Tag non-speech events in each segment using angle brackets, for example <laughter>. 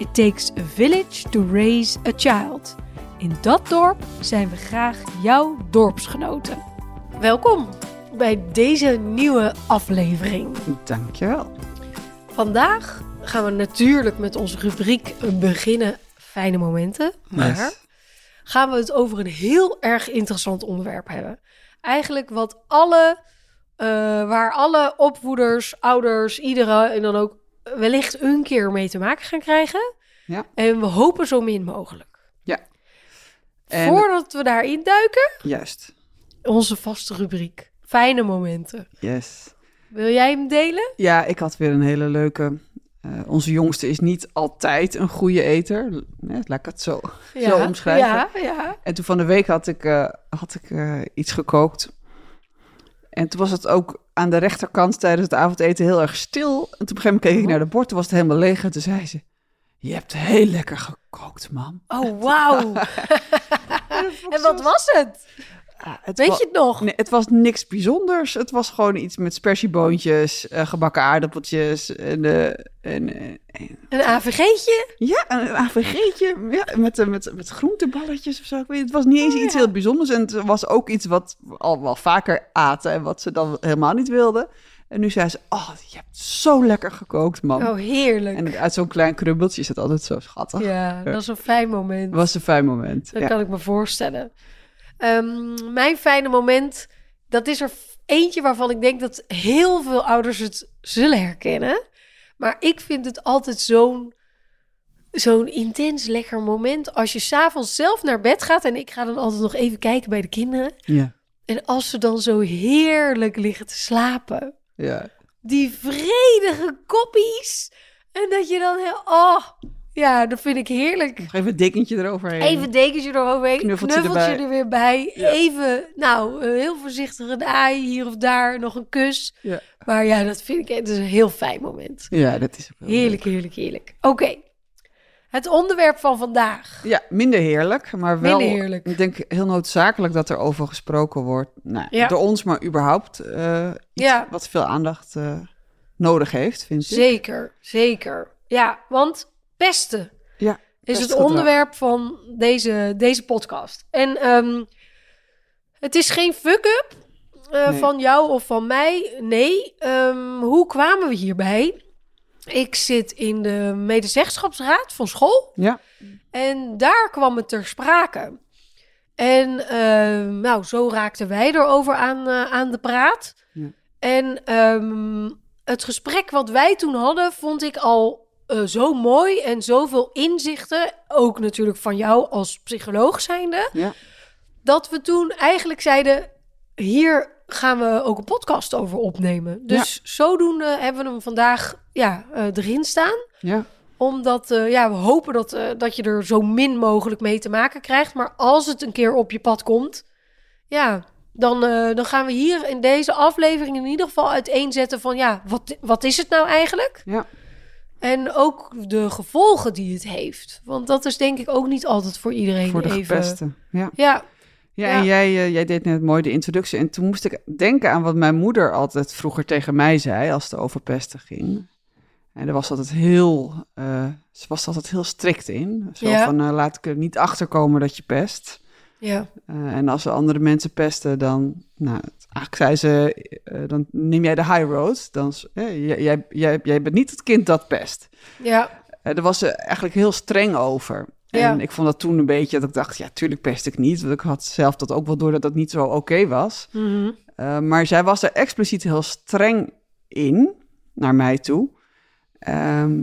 It takes a village to raise a child. In dat dorp zijn we graag jouw dorpsgenoten. Welkom bij deze nieuwe aflevering. Dankjewel. Vandaag gaan we natuurlijk met onze rubriek beginnen fijne momenten. Maar gaan we het over een heel erg interessant onderwerp hebben. Eigenlijk wat alle, eh, waar alle opvoeders, ouders, iedere en dan ook wellicht een keer mee te maken gaan krijgen. Ja. En we hopen zo min mogelijk. Ja. En Voordat we daarin duiken, juist. onze vaste rubriek. Fijne momenten. Yes. Wil jij hem delen? Ja, ik had weer een hele leuke. eh, onze jongste is niet altijd een goede eter. Hè, laat ik het zo, zo omschrijven. Ja, ja. En toen van de week had ik, eh, had ik eh, iets gekookt. En toen was het ook aan de rechterkant tijdens het avondeten heel erg stil. En toen op een gegeven moment keek ik naar de bord, toen was het helemaal leeg. En toen zei ze, je hebt heel lekker gekookt, mam. Oh, <laughs> wauw. <laughs> en wat was het? Ah, Weet je het nog? Nee, het was niks bijzonders. Het was gewoon iets met spersieboontjes, eh, gebakken aardappeltjes en, eh, en, eh, en- Een AVG'tje? ja, een AVG'tje ja, met, met, met groenteballetjes of zo. Het was niet eens Oh, iets ja. heel bijzonders en het was ook iets wat we al wel vaker aten en wat ze dan helemaal niet wilden. En nu zei ze, oh, je hebt zo lekker gekookt, man. Oh, heerlijk. En uit zo'n klein krubbeltje is het altijd zo schattig. Ja, dat is een fijn moment. Het was een fijn moment. Dat Ja. kan ik me voorstellen. Ehm, mijn fijne moment, dat is er eentje waarvan ik denk dat heel veel ouders het zullen herkennen. Maar ik vind het altijd zo'n zo'n intens lekker moment als je s'avonds zelf naar bed gaat. En ik ga dan altijd nog even kijken bij de kinderen. Ja. En als ze dan zo heerlijk liggen te slapen. Ja. Die vredige koppies. En dat je dan heel... Oh, ja, dat vind ik heerlijk. Nog even een dekentje eroverheen. Even dekentje eroverheen, Knuffeltje knuffeltje, er weer bij. Ja. Even, nou, heel voorzichtig een aai hier of daar, nog een kus. Ja. Maar ja, dat vind ik het is een heel fijn moment. Ja, dat is ook Heerlijk, heerlijk, heerlijk. Oké, het onderwerp van vandaag. Ja, minder heerlijk, maar wel. Minder heerlijk. Ik denk heel noodzakelijk dat er over gesproken wordt. Nou, Ja. Door ons, maar überhaupt. eh, iets Ja. wat veel aandacht eh, nodig heeft, vind ik. Zeker, zeker. Ja, want pesten Ja, is het onderwerp van deze, deze podcast. En ehm, het is geen fuck-up eh, Nee. van jou of van mij. Nee, Ehm, hoe kwamen we hierbij? Ik zit in de medezeggenschapsraad van school. Ja, En daar kwam het ter sprake. En ehm, nou, zo raakten wij erover aan, eh, aan de praat. Ja. En het gesprek wat wij toen hadden, vond ik al eh, zo mooi en zoveel inzichten. Ook natuurlijk van jou als psycholoog zijnde. ja, Dat we toen eigenlijk zeiden, hier gaan we ook een podcast over opnemen. Dus zodoende hebben we hem vandaag ja, eh, erin staan ja. omdat eh, ja, we hopen dat, dat je er zo min mogelijk mee te maken krijgt. Maar als het een keer op je pad komt, ja, dan, dan gaan we hier in deze aflevering in ieder geval uiteenzetten van ja, wat, wat is het nou eigenlijk? ja. En ook de gevolgen die het heeft. Want dat is denk ik ook niet altijd voor iedereen Voor de even. gepesten. Ja. Ja, Ja, Ja. en jij, eh, jij deed net mooi de introductie. En toen moest ik denken aan wat mijn moeder altijd vroeger tegen mij zei als het over pesten ging. En daar was altijd heel, eh, ze was altijd heel strikt in. Zo Ja. van, eh, laat ik er niet achter komen dat je pest. Ja, Eh, en als er andere mensen pesten, dan, nou, eigenlijk zei ze, eh, dan neem jij de high road. Dan, eh, jij, jij, jij, bent niet het kind dat pest. ja, Eh, daar was ze eigenlijk heel streng over. En Ja. ik vond dat toen een beetje dat ik dacht, ja, tuurlijk pest ik niet. Want ik had zelf dat ook wel door dat dat niet zo oké was. mhm, Eh, maar zij was er expliciet heel streng in, naar mij toe. Ehm,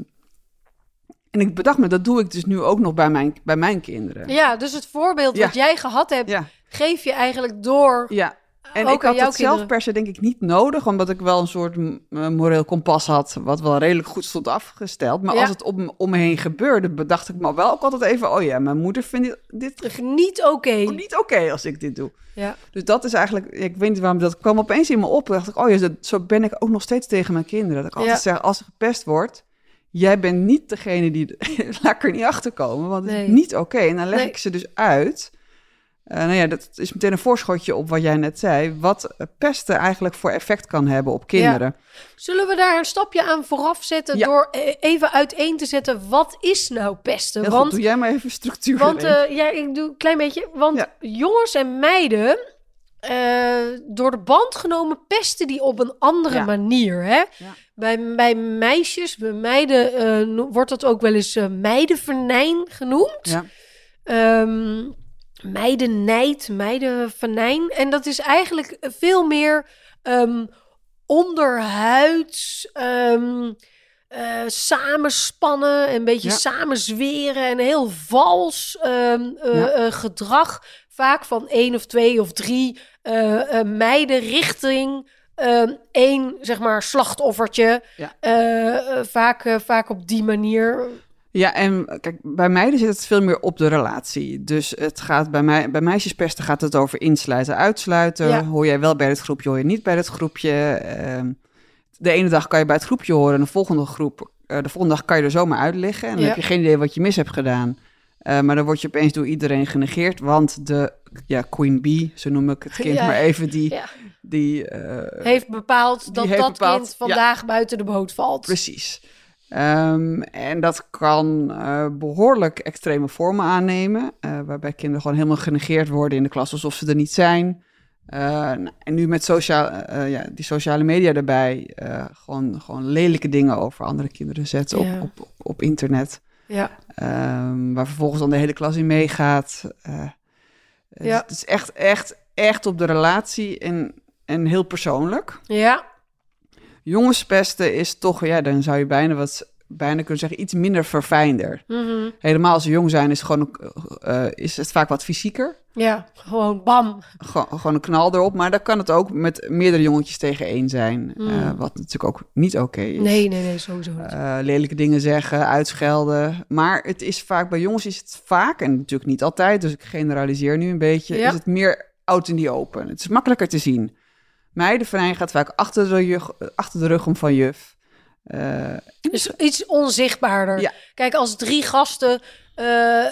en ik bedacht me, dat doe ik dus nu ook nog bij mijn, bij mijn kinderen. ja. Dus het voorbeeld wat jij gehad hebt, Ja, geef je eigenlijk door ja, En Ook ik had het kinderen? zelf per se denk ik niet nodig, omdat ik wel een soort eh, moreel kompas had, wat wel redelijk goed stond afgesteld. Maar Ja. als het om, om me heen gebeurde, bedacht ik me wel ook altijd even, oh ja, mijn moeder vindt dit, dit Niet oké. niet oké als ik dit doe. Ja. Dus dat is eigenlijk, ik weet niet waarom, dat kwam opeens in me op. dacht ik, oh ja, zo ben ik ook nog steeds tegen mijn kinderen. Dat ik altijd Ja. zeg, als er gepest wordt, jij bent niet degene die, <laughs> laat ik er niet achter komen, want het is niet oké. En dan leg Nee. ik ze dus uit. Eh, nou ja, dat is meteen een voorschotje op wat jij net zei. Wat pesten eigenlijk voor effect kan hebben op kinderen. Zullen we daar een stapje aan vooraf zetten Ja. door eh, even uiteen te zetten wat is nou pesten? Heel want goed, doe jij maar even structuur want eh, ja, ik doe een klein beetje. Want Ja. jongens en meiden, eh, door de band genomen, pesten die op een andere manier. Hè? Bij, bij meisjes, bij meiden, eh, wordt dat ook wel eens eh, meidenvernijn genoemd. Ja. Ehm, meidenijd, meidenvernijn. En dat is eigenlijk veel meer ehm, onderhuids, eh, samenspannen, een beetje Ja. samenzweren en heel vals Ja. gedrag. Vaak van één of twee of drie meiden richting ehm, één, zeg maar, slachtoffertje. Ja. Eh, eh, vaak, eh, vaak op die manier. Ja, en kijk, bij meiden zit het veel meer op de relatie. Dus het gaat bij, mij, bij meisjespesten gaat het over insluiten, uitsluiten. Ja. Hoor jij wel bij het groepje, hoor je niet bij het groepje. Ehm, de ene dag kan je bij het groepje horen en de volgende, groep, de volgende dag kan je er zomaar uit liggen. En dan Ja. heb je geen idee wat je mis hebt gedaan. Maar dan word je opeens door iedereen genegeerd, want de ja, queen bee, zo noem ik het kind Ja. maar even, die, Ja. Die eh, Heeft bepaald dat heeft dat bepaald- kind vandaag buiten de boot valt. Precies. Ehm, en dat kan eh, behoorlijk extreme vormen aannemen, eh, waarbij kinderen gewoon helemaal genegeerd worden in de klas alsof ze er niet zijn. En nu met sociaal, ja, die sociale media erbij, gewoon, gewoon lelijke dingen over andere kinderen zetten Ja. op, op, op internet. Ja. Ehm, waar vervolgens dan de hele klas in meegaat. Eh, dus Ja. Het is echt, echt, echt op de relatie en, en heel persoonlijk. Ja. Jongenspesten is toch, ja, dan zou je bijna wat bijna kunnen zeggen, iets minder verfijnder. Mhm. Helemaal als ze jong zijn, is, gewoon, eh, is het vaak wat fysieker. Ja, gewoon bam. Gewoon, gewoon een knal erop. Maar dan kan het ook met meerdere jongetjes tegen één zijn. Mm. eh, wat natuurlijk ook niet oké is. Nee, nee, nee, sowieso niet. Eh, lelijke dingen zeggen, uitschelden. Maar het is vaak, bij jongens is het vaak, en natuurlijk niet altijd, dus ik generaliseer nu een beetje, Ja. is het meer out in die open. Het is makkelijker te zien. Meidenverein gaat vaak achter de, rug, achter de rug om van juf. Eh, Dus iets onzichtbaarder. Ja. Kijk, als drie gasten eh,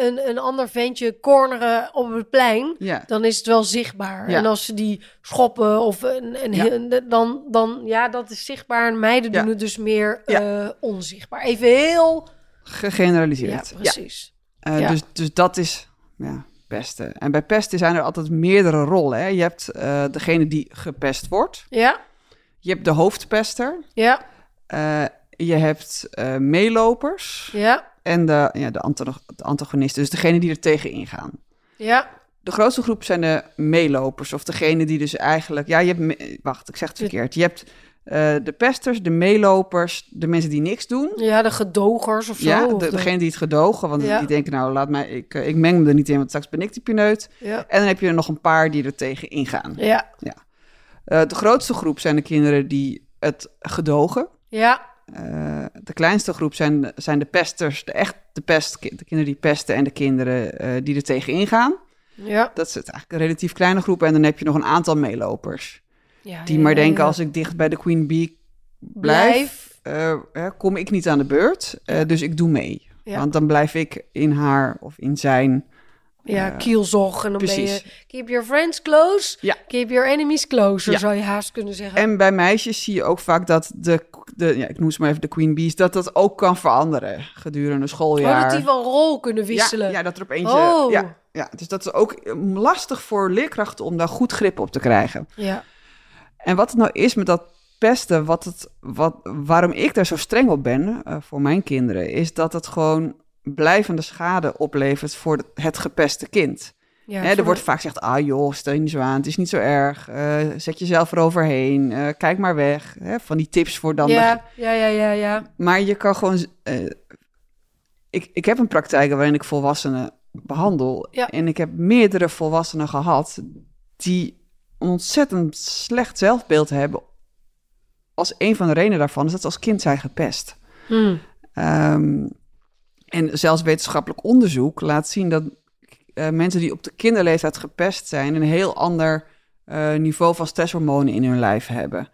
een, een ander ventje corneren op het plein, ja. dan is het wel zichtbaar. Ja. En als ze die schoppen of een, dan, dan, ja, dat is zichtbaar. En meiden doen het dus meer eh, onzichtbaar. Even heel... Gegeneraliseerd. Ja, precies. Eh. Dus, dus dat is ja, pesten. En bij pesten zijn er altijd meerdere rollen. Hè? Je hebt eh, degene die gepest wordt. Ja, Je hebt de hoofdpester. ja, Eh, je hebt eh, meelopers. ja, En de, ja, de, de antagonisten. Dus degene die er tegen ingaan. ja. De grootste groep zijn de meelopers. Of degene die dus eigenlijk... Ja, je hebt... Wacht, ik zeg het verkeerd. Je hebt eh, de pesters, de meelopers, de mensen die niks doen. Ja, de gedogers of zo. Ja, de, de- degene die het gedogen. Want Ja. die denken, nou, laat mij... Ik, eh, ik meng me er niet in, want straks ben ik die pineut. ja, En dan heb je er nog een paar die er tegen ingaan. ja, Eh, de grootste groep zijn de kinderen die het gedogen. ja, de kleinste groep zijn, zijn de pesters, de echt de pest, de kinderen die pesten en de kinderen die er tegen ingaan. ja. Dat is het eigenlijk een relatief kleine groep. En dan heb je nog een aantal meelopers. Ja Die ja, maar denken, als ik dicht bij de Queen Bee blijf, eh, eh, kom ik niet aan de beurt. Eh, dus ik doe mee. Want dan blijf ik in haar of in zijn. Ja, Eh, kielzog. En dan ben precies. je... Keep your friends close. Ja. Keep your enemies closer, Ja. zou je haast kunnen zeggen. En bij meisjes zie je ook vaak dat de, de ja, ik noem ze maar even de Queen Bees, dat dat ook kan veranderen gedurende schooljaar. Oh, dat die van rol kunnen wisselen. Ja, ja, dat er op eentje. Oh. Ja, ja, dus dat is ook eh, lastig voor leerkrachten om daar goed grip op te krijgen. ja. En wat het nou is met dat pesten, wat het, wat, waarom ik daar zo streng op ben eh, voor mijn kinderen, is dat het gewoon blijvende schade oplevert voor het, het gepeste kind. ja Hè, er wordt vaak gezegd, ah joh, stel je niet zo aan, het is niet zo erg, eh, zet jezelf eroverheen, eh, kijk maar weg. Hè, van die tips voor dan de ja, ja, ja, ja, ja. maar je kan gewoon. ik, ik heb een praktijk waarin ik volwassenen behandel. Ja. En ik heb meerdere volwassenen gehad die een ontzettend slecht zelfbeeld hebben. Als een van de redenen daarvan is dat ze als kind zijn gepest. Hmm. Ehm, en zelfs wetenschappelijk onderzoek laat zien dat eh, mensen die op de kinderleeftijd gepest zijn, een heel ander eh, niveau van stresshormonen in hun lijf hebben.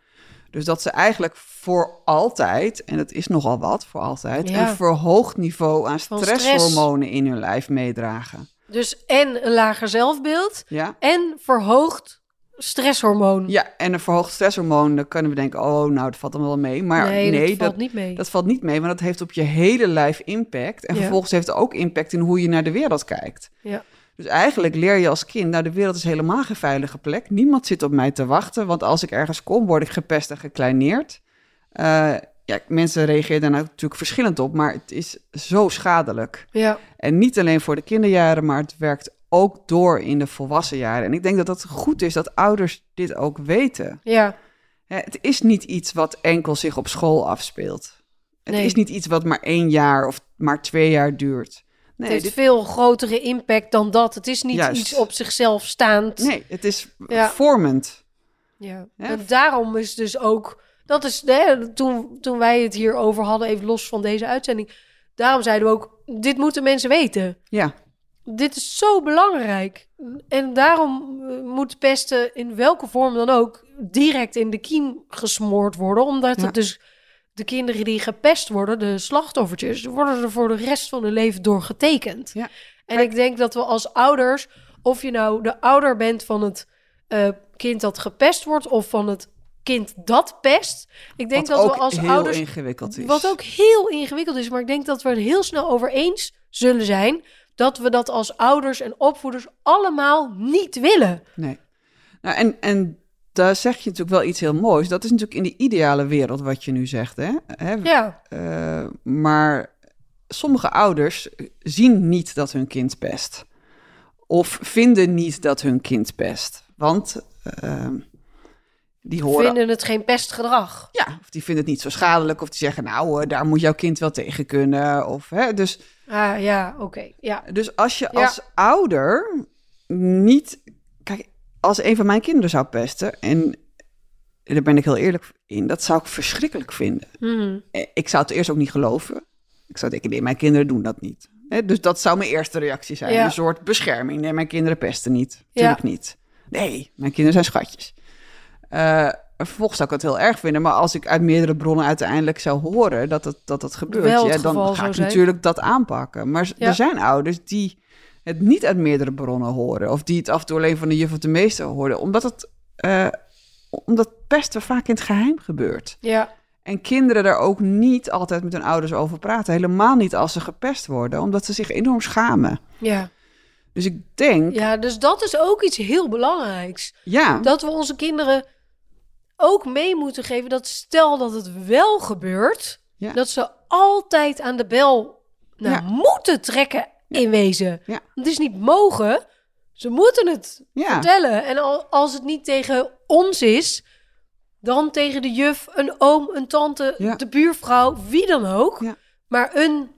Dus dat ze eigenlijk voor altijd, en dat is nogal wat voor altijd, Ja. een verhoogd niveau aan Van stress. stresshormonen in hun lijf meedragen. Dus en een lager zelfbeeld Ja? en verhoogd stresshormoon. ja, en een verhoogd stresshormoon, dan kunnen we denken, oh, nou, dat valt dan wel mee. Maar nee, nee, dat dat, valt niet mee. dat valt niet mee, want dat heeft op je hele lijf impact. En Ja. vervolgens heeft het ook impact in hoe je naar de wereld kijkt. Ja. Dus eigenlijk leer je als kind, nou, de wereld is helemaal geen veilige plek. Niemand zit op mij te wachten, want als ik ergens kom, word ik gepest en gekleineerd. Eh, ja, mensen reageren daar natuurlijk verschillend op, maar het is zo schadelijk. Ja. En niet alleen voor de kinderjaren, maar het werkt ook door in de volwassen jaren. En ik denk dat het goed is dat ouders dit ook weten. Ja. Het is niet iets wat enkel zich op school afspeelt. Het Nee. is niet iets wat maar één jaar of maar twee jaar duurt. Nee, het heeft dit- veel grotere impact dan dat. Het is niet Juist. iets op zichzelf staand. nee het is Ja. vormend. Ja. Ja. En daarom is dus ook... Dat is, hè, toen, toen wij het hier over hadden, even los van deze uitzending... Daarom zeiden we ook, dit moeten mensen weten. Ja, Dit is zo belangrijk. En daarom eh, moet pesten in welke vorm dan ook... direct in de kiem gesmoord worden. Omdat Ja. het dus de kinderen die gepest worden, de slachtoffertjes... worden er voor de rest van hun leven door getekend. Ja. En ik denk dat we als ouders... of je nou de ouder bent van het eh, kind dat gepest wordt... of van het kind dat pest... ik denk wat dat we als heel ouders... ingewikkeld is. Wat ook heel ingewikkeld is, maar ik denk dat we het heel snel over eens zullen zijn dat we dat als ouders en opvoeders allemaal niet willen. Nee. Nou, en, en daar zeg je natuurlijk wel iets heel moois. Dat is natuurlijk in de ideale wereld wat je nu zegt. Hè? Hè? Ja, Eh, maar sommige ouders zien niet dat hun kind pest. Of vinden niet dat hun kind pest. Want eh, die horen... vinden het geen pestgedrag. Ja, of die vinden het niet zo schadelijk. Of die zeggen, nou, daar moet jouw kind wel tegen kunnen. Of, hè, dus, Ah ja, oké. Ja. dus als je Ja. als ouder niet... Kijk, als een van mijn kinderen zou pesten... en daar ben ik heel eerlijk in... dat zou ik verschrikkelijk vinden. Hmm. Eh, Ik zou het eerst ook niet geloven. Ik zou denken, nee, mijn kinderen doen dat niet. Dus dat zou mijn eerste reactie zijn. Ja. Een soort bescherming. Nee, mijn kinderen pesten niet. Tuurlijk Ja. niet. Nee, mijn kinderen zijn schatjes. Eh, vervolgens zou ik het heel erg vinden. Maar als ik uit meerdere bronnen uiteindelijk zou horen dat het, dat het gebeurt... Het ja, dan ga ik natuurlijk dat aanpakken. Maar Ja. er zijn ouders die het niet uit meerdere bronnen horen. Of die het af en toe alleen van de juf of de meester horen. Omdat het... eh, omdat pesten vaak in het geheim gebeurt. Ja, En kinderen daar ook niet altijd met hun ouders over praten. Helemaal niet als ze gepest worden, omdat ze zich enorm schamen. ja. Dus ik denk, ja, ja, dus dat is ook iets heel belangrijks. Dat we onze kinderen ook mee moeten geven dat stel dat het wel gebeurt, Ja. dat ze altijd aan de bel nou, Ja. moeten trekken in wezen. Het is niet mogen, ze moeten het ja, vertellen. En al, als het niet tegen ons is, dan tegen de juf, een oom, een tante, de buurvrouw, wie dan ook. Maar een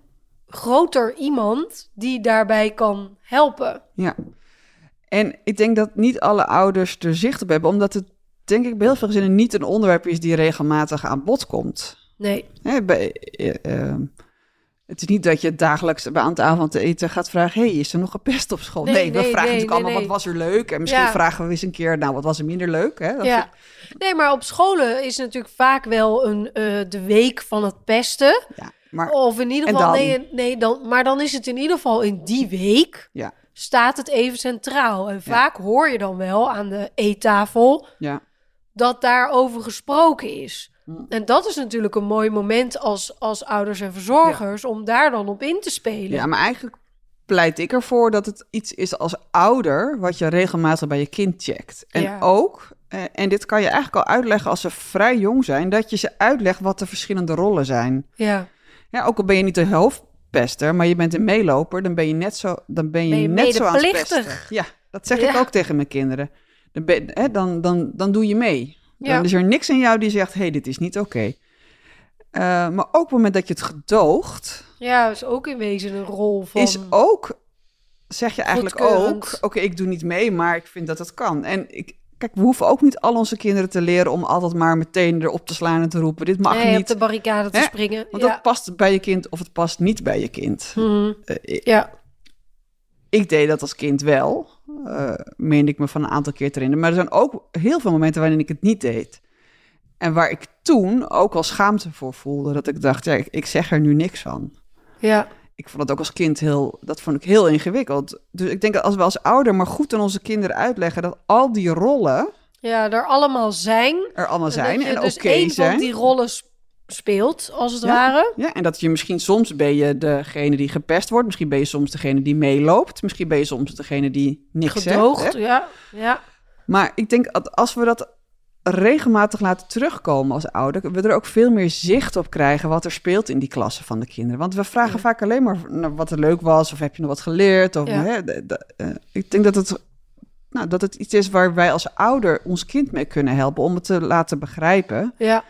groter iemand die daarbij kan helpen. ja. En ik denk dat niet alle ouders er zicht op hebben, omdat het, denk ik, bij heel veel gezinnen niet een onderwerp is die regelmatig aan bod komt. Nee, Hè, bij, eh, ehm, het is niet dat je dagelijks aan het avondeten gaat vragen: hey, is er nog gepest op school? Nee, Nee, we vragen nee, natuurlijk allemaal: wat was er leuk? En misschien Ja. vragen we eens een keer: nou, wat was er minder leuk? Hè? Dat ja. Nee, maar op scholen is natuurlijk vaak wel een, eh, de week van het pesten. ja, maar Of in ieder geval, dan? nee, nee dan, maar dan is het in ieder geval in die week ja, staat het even centraal. En vaak hoor je dan wel aan de eettafel ja. Dat daarover gesproken is. Hm. En dat is natuurlijk een mooi moment als, als ouders en verzorgers om daar dan op in te spelen. Ja, maar eigenlijk pleit ik ervoor dat het iets is als ouder wat je regelmatig bij je kind checkt. En Ja. ook, eh, en dit kan je eigenlijk al uitleggen als ze vrij jong zijn, dat je ze uitlegt wat de verschillende rollen zijn. ja. Ja, ook al ben je niet de hoofdpester, maar je bent een meeloper, dan ben je net zo, dan ben je, Ben je net zo aan. Ja, dat zeg ik ook tegen mijn kinderen. Dan, ben, hè, dan, dan, dan doe je mee. Dan is er niks in jou die zegt, hé, hey, dit is niet oké. Eh, maar ook op het moment dat je het gedoogt, ja, is ook in wezen een rol van... is ook, zeg je eigenlijk ook, oké, ik doe niet mee, maar ik vind dat het kan. En ik, Kijk, we hoeven ook niet al onze kinderen te leren om altijd maar meteen erop te slaan en te roepen: dit mag nee, niet. op de barricade te Hè? springen. Want ja. dat past bij je kind of het past niet bij je kind. Mhm. Eh, ik, ja. ik deed dat als kind wel, eh meende ik me van een aantal keer te herinneren. Maar er zijn ook heel veel momenten waarin ik het niet deed. En waar ik toen ook al schaamte voor voelde. Dat ik dacht, ja, ik, ik zeg er nu niks van. ja. Ik vond het ook als kind heel, dat vond ik heel ingewikkeld. Dus ik denk dat als we als ouder maar goed aan onze kinderen uitleggen dat al die rollen ja, er allemaal zijn. er allemaal zijn dat en oké dus één zijn. van die rollen speelt, als het Ja. ware. Ja, en dat je misschien soms ben je degene die gepest wordt. Misschien ben je soms degene die meeloopt. Misschien ben je soms degene die niks Gedoogd, zegt. ja. ja. Maar ik denk dat als we dat regelmatig laten terugkomen als ouder, we er ook veel meer zicht op krijgen wat er speelt in die klassen van de kinderen. Want we vragen Ja. vaak alleen maar naar wat er leuk was, of heb je nog wat geleerd. Of, Ja. hè, de- de- eh, ik denk dat het, nou, dat het iets is waar wij als ouder ons kind mee kunnen helpen om het te laten begrijpen. Ja,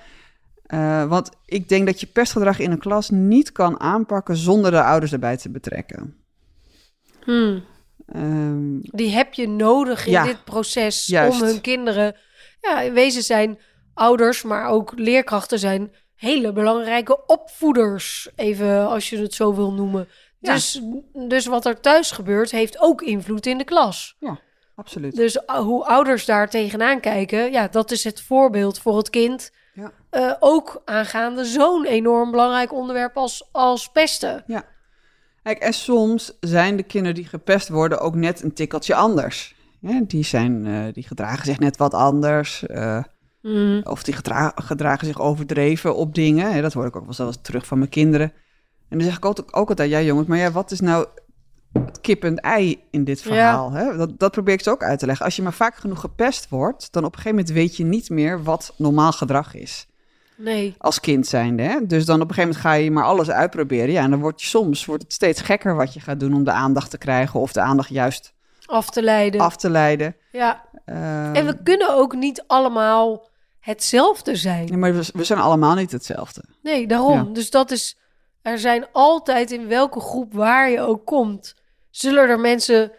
Eh, want ik denk dat je pestgedrag in een klas niet kan aanpakken zonder de ouders erbij te betrekken. Hmm. Ehm, Die heb je nodig in Ja, dit proces juist. om hun kinderen... Ja, in wezen zijn ouders, maar ook leerkrachten zijn hele belangrijke opvoeders. Even als je het zo wil noemen. Ja. Dus, dus wat er thuis gebeurt, heeft ook invloed in de klas. absoluut. Dus uh, hoe ouders daar tegenaan kijken, ja, dat is het voorbeeld voor het kind. Ja. Eh, ook aangaande zo'n enorm belangrijk onderwerp als, als pesten. Kijk, en soms zijn de kinderen die gepest worden ook net een tikkeltje anders. Ja, die, zijn, eh, die gedragen zich net wat anders. eh, Mm. of die gedra- gedragen zich overdreven op dingen. Dat hoor ik ook wel zelfs terug van mijn kinderen. En dan zeg ik ook, ook altijd, ja jongens, maar ja, wat is nou het kip en ei in dit verhaal? Hè? Dat, dat probeer ik ze ook uit te leggen. Als je maar vaak genoeg gepest wordt, dan op een gegeven moment weet je niet meer wat normaal gedrag is. Nee, als kind zijnde. Hè? Dus dan op een gegeven moment ga je maar alles uitproberen. Ja, en dan wordt je soms wordt het steeds gekker wat je gaat doen om de aandacht te krijgen of de aandacht juist af te leiden. af te leiden. Ja, Ehm, en we kunnen ook niet allemaal hetzelfde zijn. nee, maar we, we zijn allemaal niet hetzelfde. Nee, daarom. Ja. Dus dat is. Er zijn altijd in welke groep waar je ook komt, zullen er mensen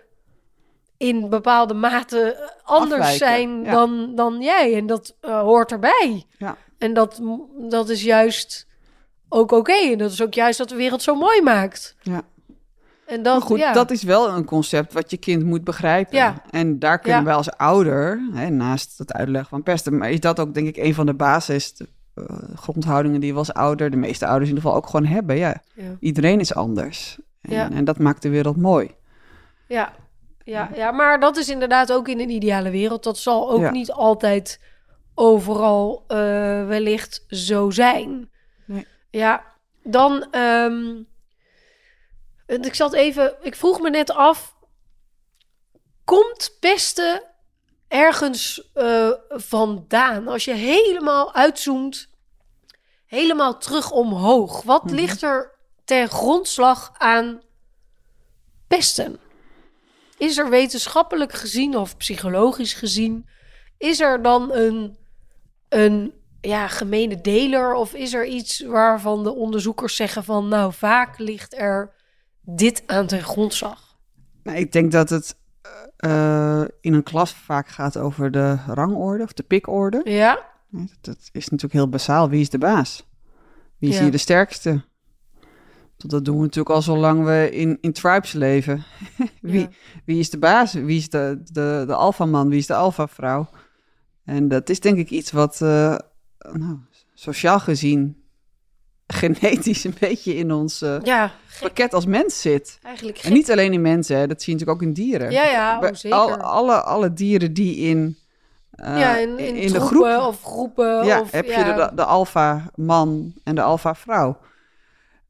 in bepaalde mate anders Afwijken, zijn ja. dan, dan jij. En dat eh, hoort erbij. Ja. En dat, dat is juist ook oké. En dat is ook juist wat de wereld zo mooi maakt. Ja. En dat, Maar goed, ja. dat is wel een concept wat je kind moet begrijpen. Ja. En daar kunnen wij als ouder, hè, naast het uitleggen van pesten, maar is dat ook denk ik een van de basis eh, grondhoudingen die we als ouder, de meeste ouders in ieder geval ook gewoon hebben. Ja. iedereen is anders. En, Ja. en dat maakt de wereld mooi. Ja. Ja, ja, maar dat is inderdaad ook in een ideale wereld. Dat zal ook Ja. niet altijd overal eh, wellicht zo zijn. Nee. Ja, dan. en ik zat even. Ik vroeg me net af. Komt pesten ergens eh, vandaan? Als je helemaal uitzoomt, helemaal terug omhoog. Wat Mhm. ligt er ten grondslag aan pesten? Is er wetenschappelijk gezien of psychologisch gezien, is er dan een, een ja, gemene deler of is er iets waarvan de onderzoekers zeggen van nou vaak ligt er dit aan ten grondslag? Nou, ik denk dat het eh, in een klas vaak gaat over de rangorde of de pikorde. Ja, Dat, dat is natuurlijk heel basaal. Wie is de baas? Wie is Ja. hier de sterkste? Dat doen we natuurlijk al zolang we in, in tribes leven. <laughs> wie, Ja. wie is de baas? Wie is de, de, de alfaman? Wie is de alfavrouw? En dat is denk ik iets wat eh, nou, sociaal gezien <laughs> genetisch een beetje in ons eh, ja pakket als mens zit. eigenlijk gek. En niet alleen in mensen, hè, dat zie je natuurlijk ook in dieren. ja, ja, oh, zeker. al- alle, alle dieren die in, eh, ja, in, in, de troepen groep of groepen. ja, of, heb ja, je de, de alfa-man en de alfa-vrouw.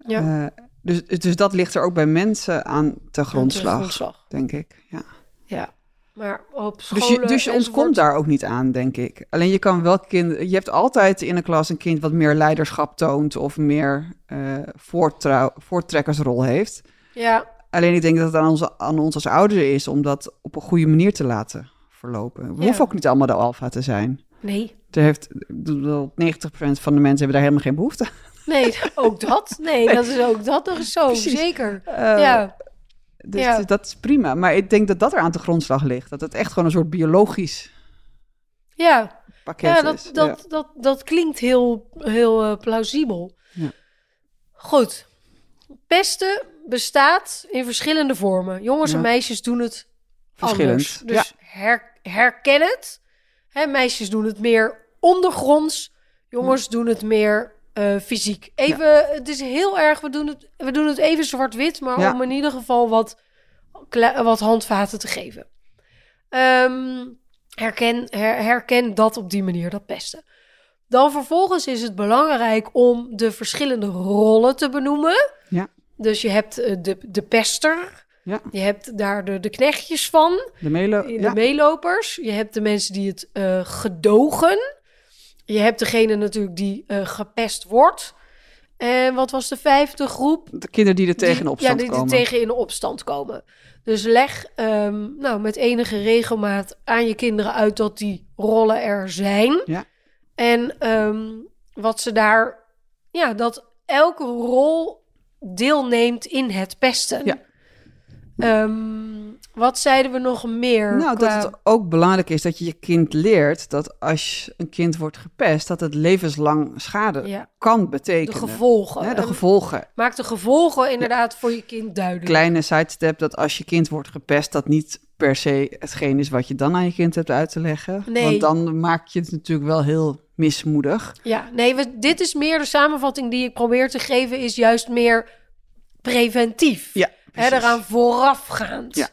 Ja. Eh, dus, dus dat ligt er ook bij mensen aan ten grondslag, denk ik. Ja. Ja, maar op Dus scholen je, dus je enzovoort- ontkomt daar ook niet aan, denk ik. Alleen je kan wel kinderen... Je hebt altijd in een klas een kind wat meer leiderschap toont... of meer eh voortrekkersrol heeft. Ja, Alleen ik denk dat het aan, onze, aan ons als ouders is... om dat op een goede manier te laten verlopen. We Ja. hoeven ook niet allemaal de alfa te zijn. nee. Er heeft, ik bedoel, 90% van de mensen hebben daar helemaal geen behoefte aan. Nee, ook dat. Nee, dat is ook dat nog zo. Precies. Zeker. Eh, ja, Dus Ja. dat is prima. Maar ik denk dat dat er aan de grondslag ligt. Dat het echt gewoon een soort biologisch Ja, pakket ja, dat, is. dat, Dat, dat klinkt heel, heel eh, plausibel. Ja. Goed. Pesten bestaat in verschillende vormen. Jongens en Ja. meisjes doen het Verschillend, anders. Dus her, herken het. Hè, meisjes doen het meer ondergronds. Jongens doen het meer eh, fysiek. Even, het is heel erg, we doen het, we doen het even zwart-wit, maar Ja. om in ieder geval wat, wat handvaten te geven. Ehm, herken, her- herken dat op die manier, dat pesten. Dan vervolgens is het belangrijk om de verschillende rollen te benoemen. Ja. Dus je hebt eh, de, de pester, Ja. je hebt daar de, de knechtjes van, De melo. de Ja. meelopers. Je hebt de mensen die het eh, gedogen. Je hebt degene natuurlijk die eh, gepest wordt. En wat was de vijfde groep? De kinderen die er tegen in Die- opstand ja, die, die komen. tegen in opstand komen. Dus leg ehm, nou, met enige regelmaat aan je kinderen uit dat die rollen er zijn. Ja. En ehm, wat ze daar, ja, dat elke rol deelneemt in het pesten. Ja. Ehm, wat zeiden we nog meer? Nou, qua- dat het ook belangrijk is dat je je kind leert dat als een kind wordt gepest, dat het levenslang schade ja, kan de betekenen. gevolgen. Hè, de En gevolgen. Maak de gevolgen inderdaad voor je kind duidelijk. Kleine sidestep dat als je kind wordt gepest, dat niet per se hetgeen is wat je dan aan je kind hebt uit te leggen. Nee. Want dan maak je het natuurlijk wel heel mismoedig. Ja, nee, we, dit is meer de samenvatting die ik probeer te geven, is juist meer preventief. Ja, Hè, eraan voorafgaand. Ja.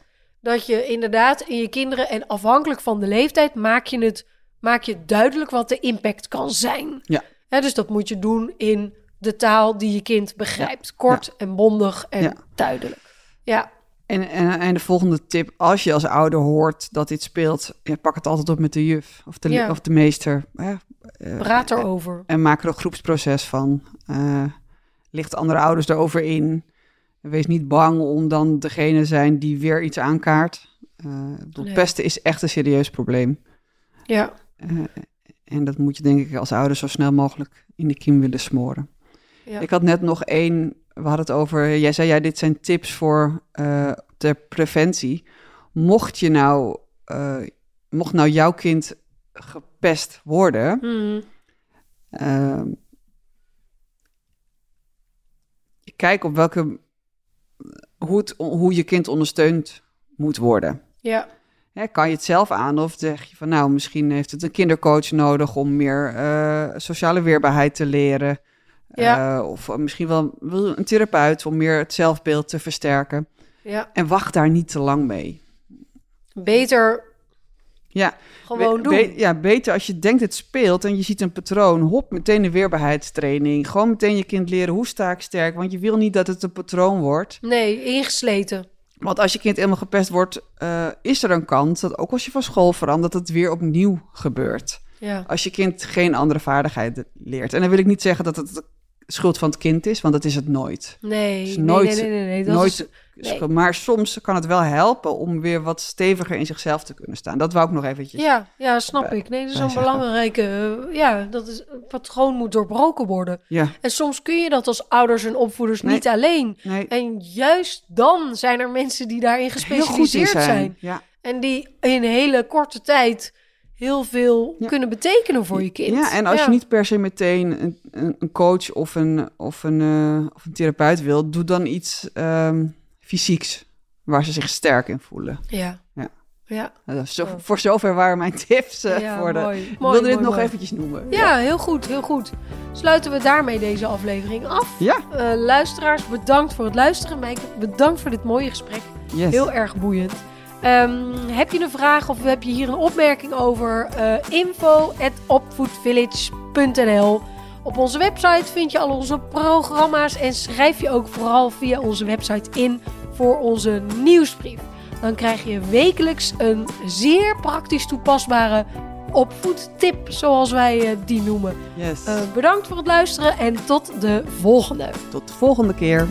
Dat je inderdaad in je kinderen, en afhankelijk van de leeftijd, maak je het maak je duidelijk wat de impact kan zijn. Ja. Hè, dus dat moet je doen in de taal die je kind begrijpt. Kort en bondig en Ja. duidelijk. Ja, En, en, en de volgende tip, als je als ouder hoort dat dit speelt, pak het altijd op met de juf of de, of de meester. Eh, praat erover. en maak er een groepsproces van. Eh licht andere ouders erover in. Wees niet bang om dan degene te zijn die weer iets aankaart. Eh, Nee. Pesten is echt een serieus probleem. Ja, Eh, en dat moet je denk ik als ouder zo snel mogelijk in de kiem willen smoren. ja. Ik had net nog één, we hadden het over, jij zei ja, dit zijn tips voor eh, ter preventie. Mocht je nou, mocht nou jouw kind gepest worden, Mhm. Ehm, kijk op welke, hoe, het, hoe je kind ondersteund moet worden. ja. Hè, kan je het zelf aan of zeg je van nou, misschien heeft het een kindercoach nodig om meer eh, sociale weerbaarheid te leren. Ja. Eh, of misschien wel een therapeut om meer het zelfbeeld te versterken. ja. En wacht daar niet te lang mee. Beter Ja, gewoon doen. be- ja, beter als je denkt het speelt en je ziet een patroon, hop, meteen een weerbaarheidstraining. Gewoon meteen je kind leren hoe sta ik sterk, want je wil niet dat het een patroon wordt. Nee, ingesleten. Want als je kind eenmaal gepest wordt, eh, is er een kans dat ook als je van school verandert, dat het weer opnieuw gebeurt. Ja. Als je kind geen andere vaardigheden leert. En dan wil ik niet zeggen dat het de schuld van het kind is, want dat is het nooit. Nee, nooit- nee, nee, nee, nee. Dat nooit is, nee. Maar soms kan het wel helpen om weer wat steviger in zichzelf te kunnen staan. Dat wou ik nog eventjes. ja, ja, snap bij- ik. Nee, dat is een zeggen. belangrijke... eh, ja, dat is, een patroon moet doorbroken worden. Ja, En soms kun je dat als ouders en opvoeders niet alleen. nee. En juist dan zijn er mensen die daarin gespecialiseerd zijn. zijn. Ja. En die in hele korte tijd heel veel Ja. kunnen betekenen voor je kind. Ja, en als je niet per se meteen een, een, coach of een, of, een, eh, of een therapeut wil, doe dan iets ehm, fysieks waar ze zich sterk in voelen. Ja. Ja. Ja, zo. Voor zover waren mijn <laughs> tips eh, ja voor de. mooi. Ik Mooi, wilde dit mooi, nog eventjes noemen. Ja, heel goed, heel goed. Sluiten we daarmee deze aflevering af. Ja, Eh, luisteraars, bedankt voor het luisteren. Mijke, bedankt voor dit mooie gesprek. yes. Heel erg boeiend. Ehm, heb je een vraag of heb je hier een opmerking over? Eh info opvoedvillage.nl Op onze website vind je al onze programma's en schrijf je ook vooral via onze website in voor onze nieuwsbrief. Dan krijg je wekelijks een zeer praktisch toepasbare opvoedtip, zoals wij eh, die noemen. yes. Eh, bedankt voor het luisteren en tot de volgende. Tot de volgende keer.